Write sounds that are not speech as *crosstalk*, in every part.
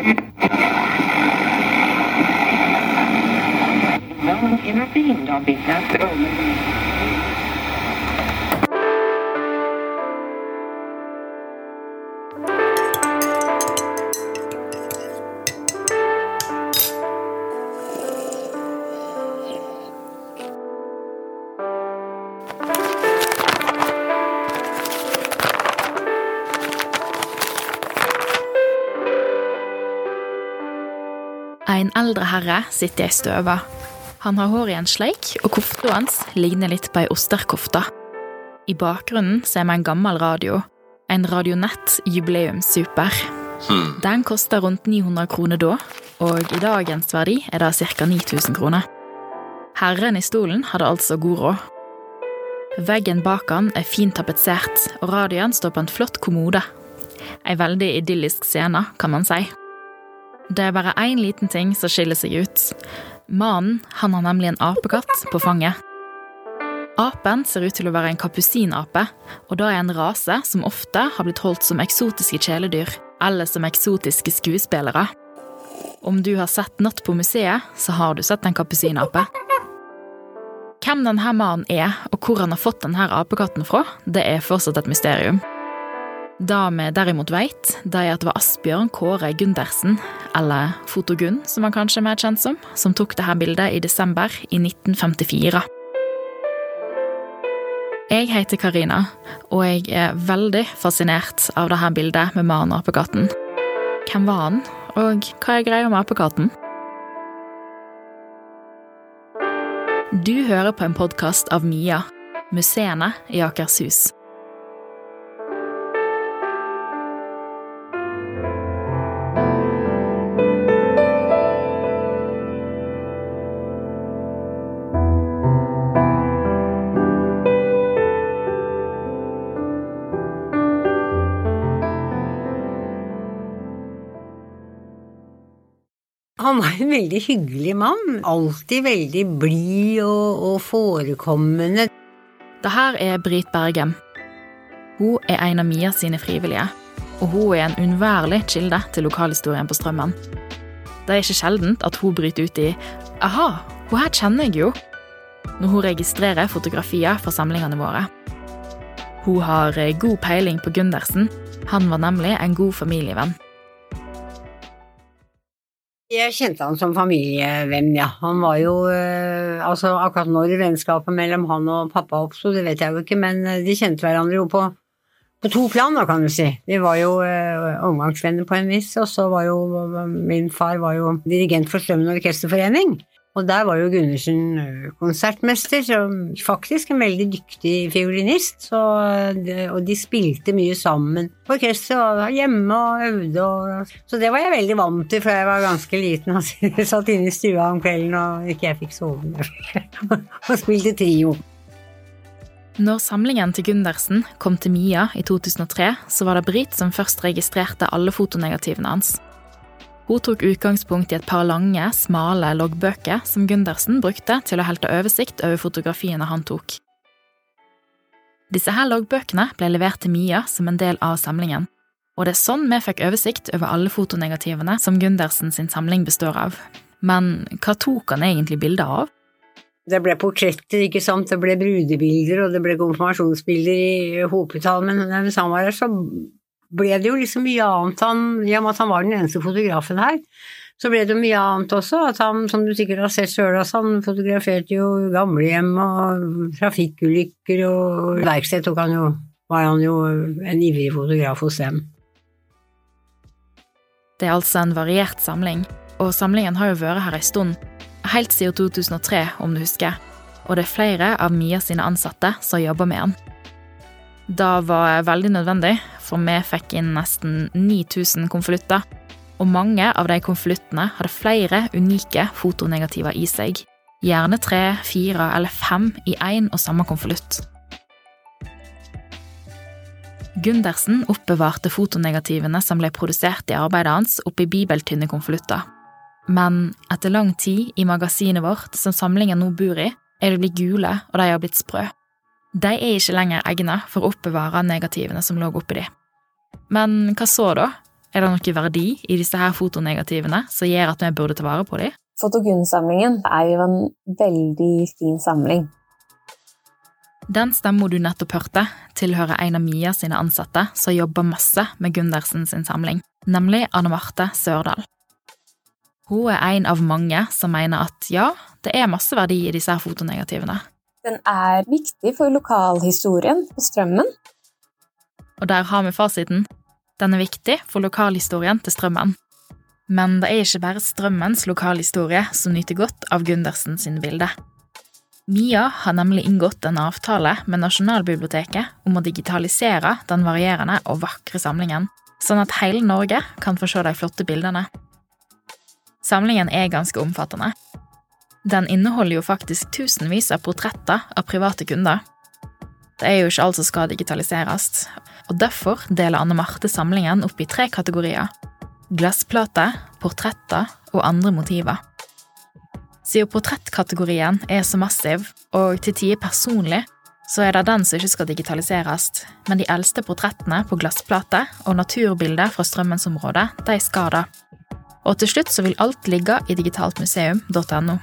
No one intervened on behalf of En eldre herre sitter i støva. Han har hår i en sleik, og kofta hans ligner litt på ei osterkofte. I bakgrunnen ser vi en gammel radio. En Radionett jubileumssuper. Den koster rundt 900 kroner da, og i dagens verdi er det ca. 9000 kroner. Herren i stolen hadde altså god råd. Veggen bak han er fint tapetsert, og radioen står på en flott kommode. Ei veldig idyllisk scene, kan man si. Det er bare én liten ting som skiller seg ut. Mannen han har nemlig en apekatt på fanget. Apen ser ut til å være en kapusinape, og da er en rase som ofte har blitt holdt som eksotiske kjæledyr, eller som eksotiske skuespillere. Om du har sett Natt på museet, så har du sett en kapusinape. Hvem denne mannen er, og hvor han har fått denne apekatten fra, det er fortsatt et mysterium. Det vi derimot vet, det er at det var Asbjørn Kåre Gundersen, eller Fotogunn som han kanskje er mer kjent som, som tok dette bildet i desember i 1954. Jeg heter Karina, og jeg er veldig fascinert av dette bildet med mannen og apekatten. Hvem var han, og hva er greia med apekatten? Du hører på en podkast av Mia, museene i Akershus. Veldig hyggelig mann. Alltid veldig blid og, og forekommende. Det her er Brit Bergem. Hun er en av Mia sine frivillige, og hun er en uunnværlig kilde til lokalhistorien på Strømmen. Det er ikke sjeldent at hun bryter ut i 'aha, hun her kjenner jeg jo', når hun registrerer fotografier fra samlingene våre. Hun har eh, god peiling på Gundersen. Han var nemlig en god familievenn. Jeg kjente han som familievenn, ja. Han var jo eh, Altså, akkurat når vennskapet mellom han og pappa oppsto, det vet jeg jo ikke, men eh, de kjente hverandre jo på, på to planer, kan du si. Vi var jo eh, omgangsvenner på en vis, og så var jo Min far var jo dirigent for Strømmen orkesterforening. Og der var jo Gundersen eh, konsertmester, som faktisk en veldig dyktig fiolinist. Så, og de spilte mye sammen på orkesteret var hjemme og øvde. Og, så det var jeg veldig vant til fra jeg var ganske liten. og *laughs* satt inne i stua om kvelden og ikke jeg fikk sove. *laughs* og spilte trio. Når samlingen til Gundersen kom til Mia i 2003, så var det Brit som først registrerte alle fotonegativene hans. Hun tok utgangspunkt i et par lange, smale loggbøker som Gundersen brukte til å helte oversikt over fotografiene han tok. Disse her loggbøkene ble levert til Mia som en del av samlingen, og det er sånn vi fikk oversikt over alle fotonegativene som Gundersen sin samling består av. Men hva tok han egentlig bilde av? Det ble portretter, ikke sant, det ble brudebilder og det ble konfirmasjonsbilder i hopetall, men mens han var her, så ble det jo liksom mye annet han I og med at han var den eneste fotografen her, så ble det mye annet også. At han, som du sikkert har sett sjøl, han fotograferte jo gamlehjem og trafikkulykker og verksted tok han jo var han jo en ivrig fotograf hos dem. Det er altså en variert samling, og samlingen har jo vært her ei stund. Helt siden 2003, om du husker. Og det er flere av Mia sine ansatte som jobber med den. Det var veldig nødvendig, for vi fikk inn nesten 9000 konvolutter. Og mange av de konvoluttene hadde flere unike fotonegativer i seg. Gjerne tre, fire eller fem i én og samme konvolutt. Gundersen oppbevarte fotonegativene som ble produsert i arbeidet hans, oppi bibeltynne konvolutter. Men etter lang tid i magasinet vårt, som samlingen nå bor i, er de blitt gule, og de har blitt sprø. De er ikke lenger egnet for å oppbevare negativene som lå oppi de. Men hva så, da? Er det noe verdi i disse her fotonegativene som gjør at vi burde ta vare på dem? Fotogunsamlingen er jo en veldig fin samling. Den stemma du nettopp hørte, tilhører en av Mia sine ansatte som jobber masse med Gundersen sin samling, nemlig Anne Marte Sørdal. Hun er en av mange som mener at ja, det er masse verdi i disse fotonegativene. Den er viktig for lokalhistorien på Strømmen. Og der har vi fasiten. Den er viktig for lokalhistorien til Strømmen. Men det er ikke bare Strømmens lokalhistorie som nyter godt av Gundersen sine bilder. Mia har nemlig inngått en avtale med Nasjonalbiblioteket om å digitalisere den varierende og vakre samlingen, sånn at hele Norge kan få se de flotte bildene. Samlingen er ganske omfattende. Den inneholder jo faktisk tusenvis av portretter av private kunder. Det er jo ikke alt som skal digitaliseres, og derfor deler Anne Marte samlingen opp i tre kategorier. Glassplater, portretter og andre motiver. Siden portrettkategorien er så massiv, og til tider personlig, så er det den som ikke skal digitaliseres, men de eldste portrettene på glassplate og naturbilder fra Strømmensområdet, de skal det. Og til slutt så vil alt ligge i digitaltmuseum.no.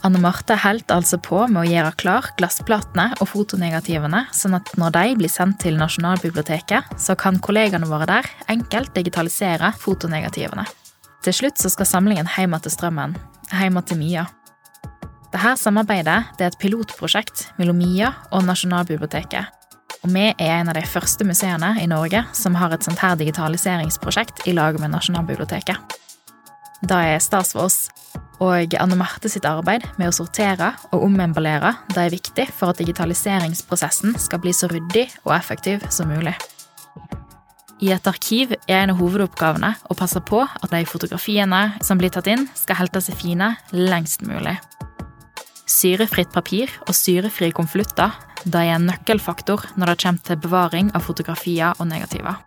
Anne Marte holdt altså på med å gjøre klar glassplatene og fotonegativene, sånn at når de blir sendt til Nasjonalbiblioteket, så kan kollegaene våre der enkelt digitalisere fotonegativene. Til slutt så skal samlingen hjem til Strømmen, hjem til Mia. Dette samarbeidet det er et pilotprosjekt mellom Mia og Nasjonalbiblioteket. Og vi er en av de første museene i Norge som har et sånt her digitaliseringsprosjekt i lag med Nasjonalbiblioteket. Det er stas for oss. Og Anne Marte sitt arbeid med å sortere og omemballere det er viktig for at digitaliseringsprosessen skal bli så ryddig og effektiv som mulig. I et arkiv er en av hovedoppgavene å passe på at de fotografiene som blir tatt inn, skal helte seg fine lengst mulig. Syrefritt papir og syrefrie konvolutter er en nøkkelfaktor når det kommer til bevaring av fotografier og negativer.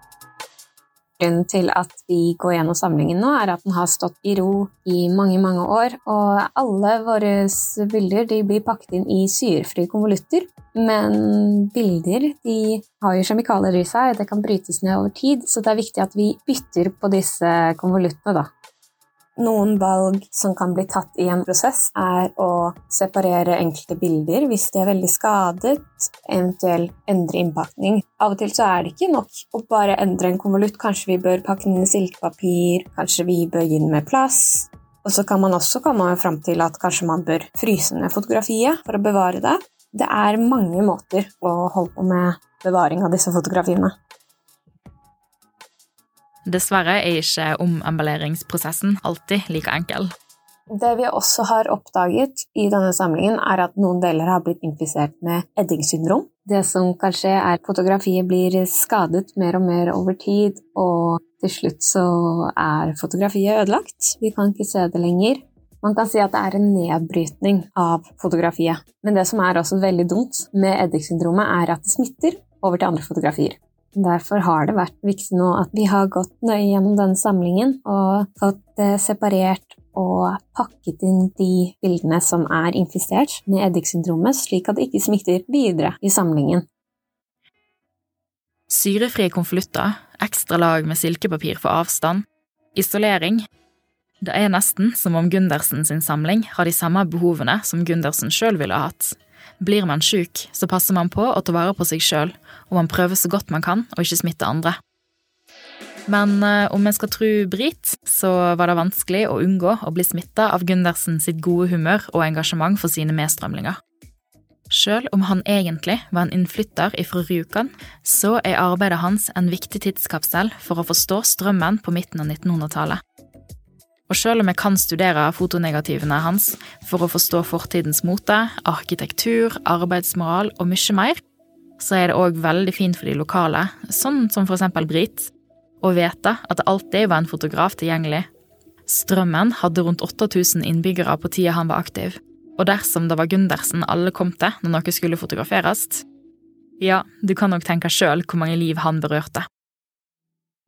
Grunnen til at vi går gjennom samlingen nå, er at den har stått i ro i mange, mange år, og alle våre bilder blir pakket inn i syrefrie konvolutter. Men bilder de har jo kjemikalier i seg, det kan brytes ned over tid, så det er viktig at vi bytter på disse konvoluttene, da. Noen valg som kan bli tatt i en prosess, er å separere enkelte bilder hvis de er veldig skadet, eventuelt endre innpakning. Av og til så er det ikke nok å bare endre en konvolutt. Kanskje vi bør pakke den i silkepapir, kanskje vi bør gi den med plass. Og så kan man også komme fram til at kanskje man bør fryse ned fotografiet for å bevare det. Det er mange måter å holde på med bevaring av disse fotografiene. Dessverre er ikke omemballeringsprosessen alltid like enkel. Det vi også har oppdaget i denne samlingen, er at noen deler har blitt infisert med eddingsyndrom. Det som kan skje, er at fotografiet blir skadet mer og mer over tid, og til slutt så er fotografiet ødelagt. Vi kan ikke se det lenger. Man kan si at det er en nedbrytning av fotografiet. Men det som er også veldig dumt med eddingsyndromet, er at det smitter over til andre fotografier. Derfor har det vært viktig nå at vi har gått nøye gjennom denne samlingen og fått eh, separert og pakket inn de bildene som er infisert med eddiksyndromet, slik at det ikke smitter videre i samlingen. Syrefrie konvolutter, ekstra lag med silkepapir for avstand, isolering Det er nesten som om Gundersen sin samling har de samme behovene som Gundersen sjøl ville hatt. Blir man sjuk, så passer man på å ta vare på seg sjøl, og man prøver så godt man kan å ikke smitte andre. Men eh, om en skal tro Brit, så var det vanskelig å unngå å bli smitta av Gundersen sitt gode humør og engasjement for sine medstrømlinger. Sjøl om han egentlig var en innflytter fra Rjukan, så er arbeidet hans en viktig tidskapsel for å forstå strømmen på midten av 1900-tallet. Og selv om jeg kan studere fotonegativene hans for å forstå fortidens mote, arkitektur, arbeidsmoral og mye mer, så er det òg veldig fint for de lokale, sånn som for eksempel Brit, å vite at det alltid var en fotograf tilgjengelig. Strømmen hadde rundt 8000 innbyggere på tida han var aktiv, og dersom det var Gundersen alle kom til når noe skulle fotograferes, ja, du kan nok tenke sjøl hvor mange liv han berørte.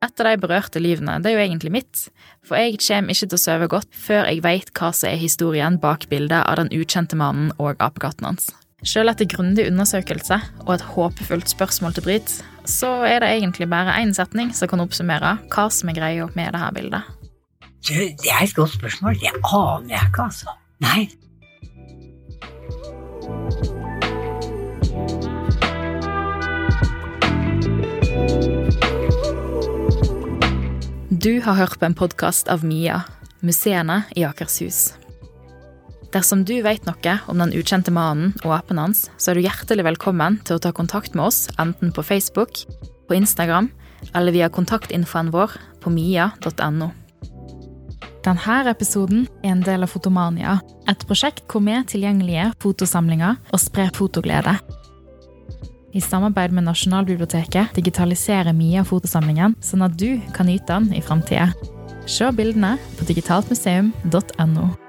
Et av de berørte livene, det er jo egentlig mitt, for jeg kommer ikke til å sove godt før jeg veit hva som er historien bak bildet av den ukjente mannen og apekatten hans. Sjøl etter grundig undersøkelse og et håpefullt spørsmål til Brit, så er det egentlig bare én setning som kan oppsummere hva som er greia med dette bildet. Du, det er et godt spørsmål. Det aner jeg ikke, altså. Nei. Du har hørt på en podkast av Mia, museene i Akershus. Dersom du vet noe om den ukjente mannen og apen hans, så er du hjertelig velkommen til å ta kontakt med oss enten på Facebook, på Instagram eller via kontaktinfoen vår på mia.no. Denne episoden er en del av Fotomania, et prosjekt hvor vi tilgjengeliggjør fotosamlinger og sprer fotoglede. I samarbeid med Nasjonalbiblioteket digitaliserer av fotosamlingen, sånn at du kan nyte den i framtida. Se bildene på digitaltmuseum.no.